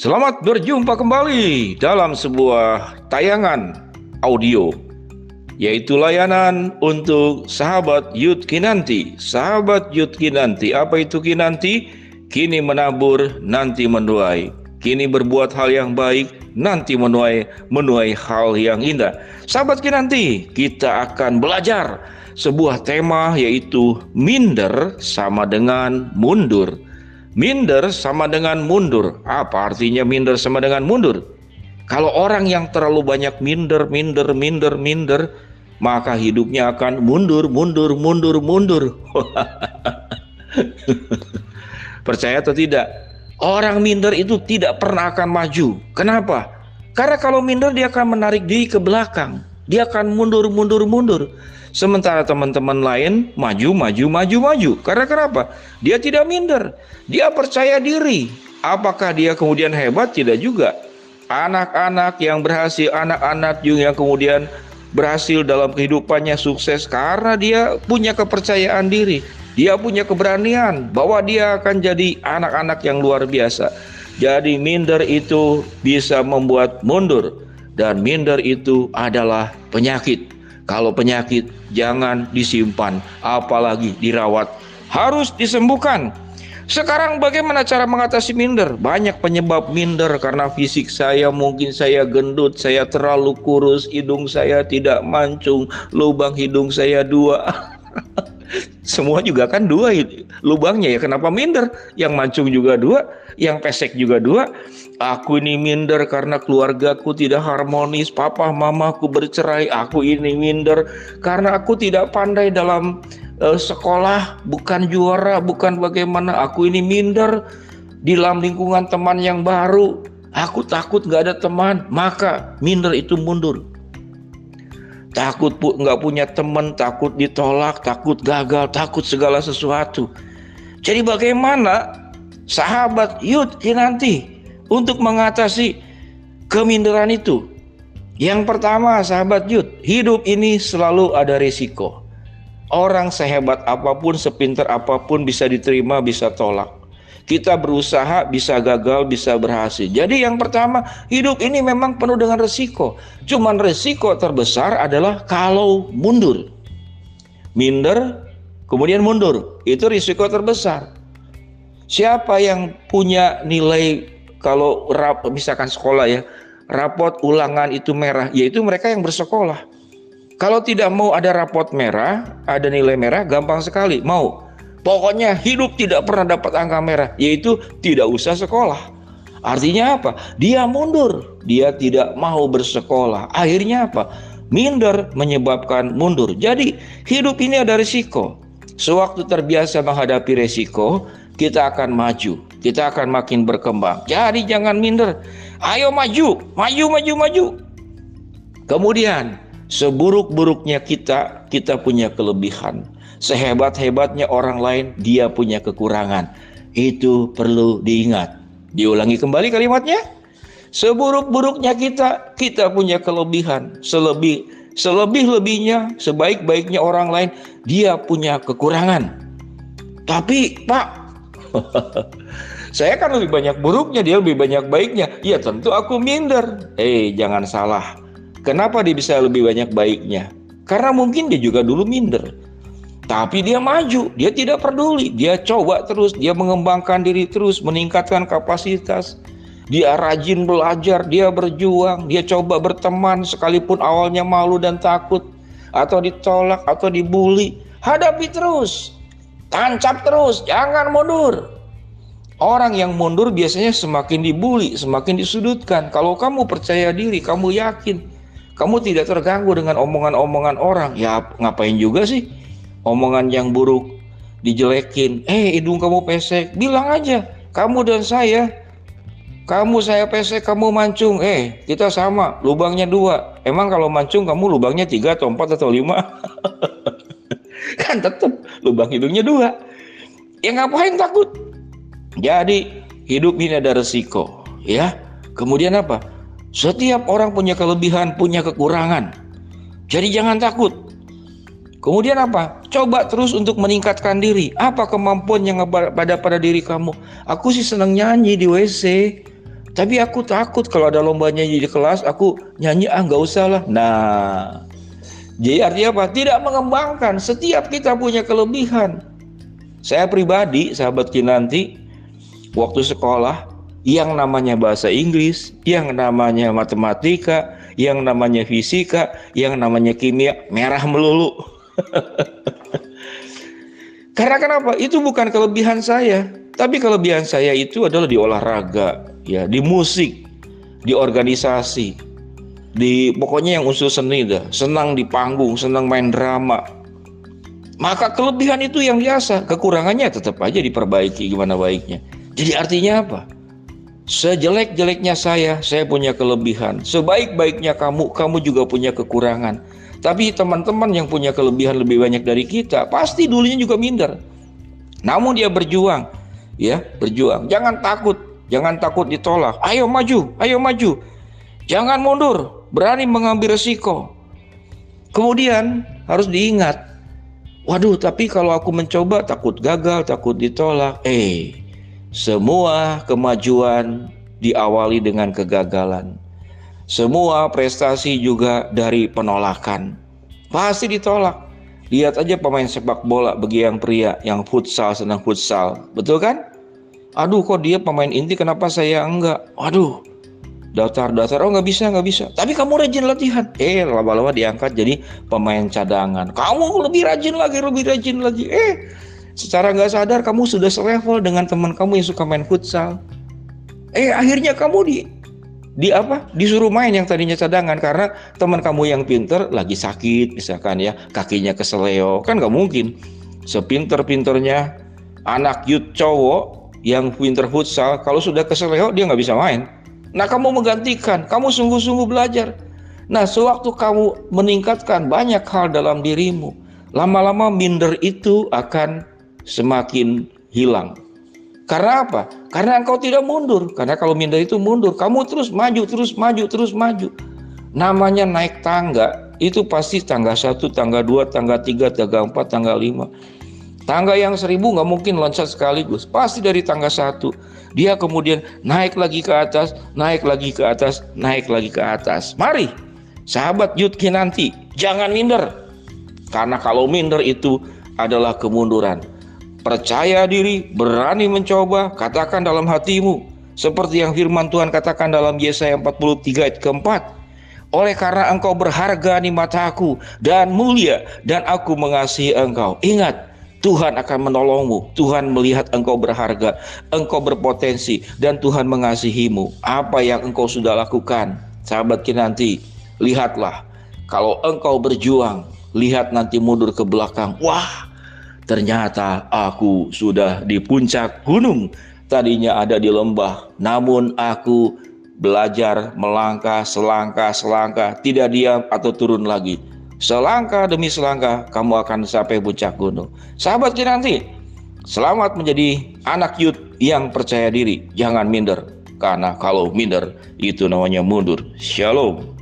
Selamat berjumpa kembali dalam sebuah tayangan audio yaitu layanan untuk sahabat Yud Kinanti. Sahabat Yud Kinanti, apa itu Kinanti? Kini menabur, nanti menuai. Kini berbuat hal yang baik, nanti menuai menuai hal yang indah. Sahabat Kinanti, kita akan belajar sebuah tema yaitu minder sama dengan mundur. Minder sama dengan mundur. Apa artinya minder sama dengan mundur? Kalau orang yang terlalu banyak minder, minder, minder, minder, maka hidupnya akan mundur, mundur, mundur, mundur. Percaya atau tidak? Orang minder itu tidak pernah akan maju. Kenapa? Karena kalau minder dia akan menarik diri ke belakang. Dia akan mundur, mundur, mundur. Sementara teman-teman lain maju, maju, maju, maju. Karena kenapa? Dia tidak minder. Dia percaya diri. Apakah dia kemudian hebat? Tidak juga. Anak-anak yang berhasil, anak-anak yang kemudian berhasil dalam kehidupannya sukses karena dia punya kepercayaan diri. Dia punya keberanian bahwa dia akan jadi anak-anak yang luar biasa. Jadi minder itu bisa membuat mundur dan minder itu adalah penyakit. Kalau penyakit jangan disimpan, apalagi dirawat. Harus disembuhkan. Sekarang bagaimana cara mengatasi minder? Banyak penyebab minder karena fisik saya mungkin saya gendut, saya terlalu kurus, hidung saya tidak mancung, lubang hidung saya dua. Semua juga kan dua lubangnya ya. Kenapa minder? Yang mancung juga dua, yang pesek juga dua. Aku ini minder karena keluargaku tidak harmonis, papa mamaku bercerai, aku ini minder karena aku tidak pandai dalam uh, sekolah, bukan juara, bukan bagaimana, aku ini minder di dalam lingkungan teman yang baru, aku takut gak ada teman, maka minder itu mundur. Takut nggak punya teman, takut ditolak, takut gagal, takut segala sesuatu. Jadi bagaimana sahabat Yud nanti untuk mengatasi keminderan itu. Yang pertama, sahabat Yud, hidup ini selalu ada risiko. Orang sehebat apa pun, sepinter apa pun bisa diterima, bisa tolak. Kita berusaha bisa gagal, bisa berhasil. Jadi yang pertama, hidup ini memang penuh dengan risiko. Cuman risiko terbesar adalah kalau mundur. Minder, kemudian mundur. Itu risiko terbesar. Siapa yang punya nilai kalau rap, misalkan sekolah ya, rapot ulangan itu merah, yaitu mereka yang bersekolah. Kalau tidak mau ada rapot merah, ada nilai merah, gampang sekali. Mau. Pokoknya hidup tidak pernah dapat angka merah, yaitu tidak usah sekolah. Artinya apa? Dia mundur, dia tidak mau bersekolah. Akhirnya apa? Minder menyebabkan mundur. Jadi hidup ini ada risiko. Sewaktu terbiasa menghadapi risiko, kita akan maju kita akan makin berkembang. Jadi jangan minder. Ayo maju, maju, maju, maju. Kemudian, seburuk-buruknya kita, kita punya kelebihan. Sehebat-hebatnya orang lain, dia punya kekurangan. Itu perlu diingat. Diulangi kembali kalimatnya. Seburuk-buruknya kita, kita punya kelebihan. Selebih selebih-lebihnya, sebaik-baiknya orang lain, dia punya kekurangan. Tapi, Pak, Saya kan lebih banyak buruknya, dia lebih banyak baiknya. Ya tentu aku minder. Eh, jangan salah. Kenapa dia bisa lebih banyak baiknya? Karena mungkin dia juga dulu minder. Tapi dia maju, dia tidak peduli. Dia coba terus, dia mengembangkan diri terus, meningkatkan kapasitas. Dia rajin belajar, dia berjuang, dia coba berteman sekalipun awalnya malu dan takut atau ditolak atau dibully. Hadapi terus. Tancap terus, jangan mundur. Orang yang mundur biasanya semakin dibully, semakin disudutkan. Kalau kamu percaya diri, kamu yakin, kamu tidak terganggu dengan omongan-omongan orang. Ya ngapain juga sih omongan yang buruk dijelekin. Eh hidung kamu pesek, bilang aja kamu dan saya. Kamu saya pesek, kamu mancung. Eh kita sama, lubangnya dua. Emang kalau mancung kamu lubangnya tiga atau empat atau lima? kan tetap lubang hidungnya dua. Ya ngapain takut? Jadi hidup ini ada resiko, ya. Kemudian apa? Setiap orang punya kelebihan, punya kekurangan. Jadi jangan takut. Kemudian apa? Coba terus untuk meningkatkan diri. Apa kemampuan yang pada pada diri kamu? Aku sih senang nyanyi di WC. Tapi aku takut kalau ada lomba nyanyi di kelas, aku nyanyi ah nggak usah lah. Nah, jadi artinya apa? Tidak mengembangkan. Setiap kita punya kelebihan. Saya pribadi, sahabat Kinanti, waktu sekolah, yang namanya bahasa Inggris, yang namanya matematika, yang namanya fisika, yang namanya kimia, merah melulu. Karena kenapa? Itu bukan kelebihan saya, tapi kelebihan saya itu adalah di olahraga, ya, di musik, di organisasi, di pokoknya yang unsur seni dah, senang di panggung, senang main drama. Maka kelebihan itu yang biasa, kekurangannya tetap aja diperbaiki gimana baiknya. Jadi artinya apa? Sejelek-jeleknya saya, saya punya kelebihan. Sebaik-baiknya kamu, kamu juga punya kekurangan. Tapi teman-teman yang punya kelebihan lebih banyak dari kita, pasti dulunya juga minder. Namun dia berjuang, ya, berjuang. Jangan takut, jangan takut ditolak. Ayo maju, ayo maju. Jangan mundur, berani mengambil resiko. Kemudian harus diingat, waduh, tapi kalau aku mencoba takut gagal, takut ditolak. Eh, semua kemajuan diawali dengan kegagalan. Semua prestasi juga dari penolakan. Pasti ditolak. Lihat aja pemain sepak bola bagi yang pria yang futsal senang futsal. Betul kan? Aduh kok dia pemain inti kenapa saya enggak? Waduh. Daftar-daftar oh nggak bisa nggak bisa. Tapi kamu rajin latihan. Eh lama-lama diangkat jadi pemain cadangan. Kamu lebih rajin lagi, lebih rajin lagi. Eh Secara nggak sadar kamu sudah selevel dengan teman kamu yang suka main futsal. Eh akhirnya kamu di di apa? Disuruh main yang tadinya cadangan karena teman kamu yang pinter lagi sakit misalkan ya kakinya keseleo kan nggak mungkin sepinter-pinternya anak youth cowok yang pinter futsal kalau sudah keseleo dia nggak bisa main. Nah kamu menggantikan, kamu sungguh-sungguh belajar. Nah sewaktu kamu meningkatkan banyak hal dalam dirimu, lama-lama minder itu akan semakin hilang. Karena apa? Karena engkau tidak mundur. Karena kalau minder itu mundur, kamu terus maju, terus maju, terus maju. Namanya naik tangga, itu pasti tangga 1, tangga 2, tangga 3, tangga 4, tangga 5. Tangga yang seribu nggak mungkin loncat sekaligus. Pasti dari tangga satu. Dia kemudian naik lagi ke atas, naik lagi ke atas, naik lagi ke atas. Mari, sahabat Yudki nanti, jangan minder. Karena kalau minder itu adalah kemunduran. Percaya diri, berani mencoba, katakan dalam hatimu. Seperti yang firman Tuhan katakan dalam Yesaya 43 ayat keempat. Oleh karena engkau berharga di mataku dan mulia dan aku mengasihi engkau. Ingat, Tuhan akan menolongmu. Tuhan melihat engkau berharga, engkau berpotensi dan Tuhan mengasihimu. Apa yang engkau sudah lakukan, sahabat nanti, lihatlah. Kalau engkau berjuang, lihat nanti mundur ke belakang. Wah, Ternyata aku sudah di puncak gunung, tadinya ada di lembah, namun aku belajar melangkah selangkah selangkah, tidak diam atau turun lagi. Selangkah demi selangkah kamu akan sampai puncak gunung. Sahabat nanti, selamat menjadi anak yud yang percaya diri. Jangan minder, karena kalau minder itu namanya mundur. Shalom.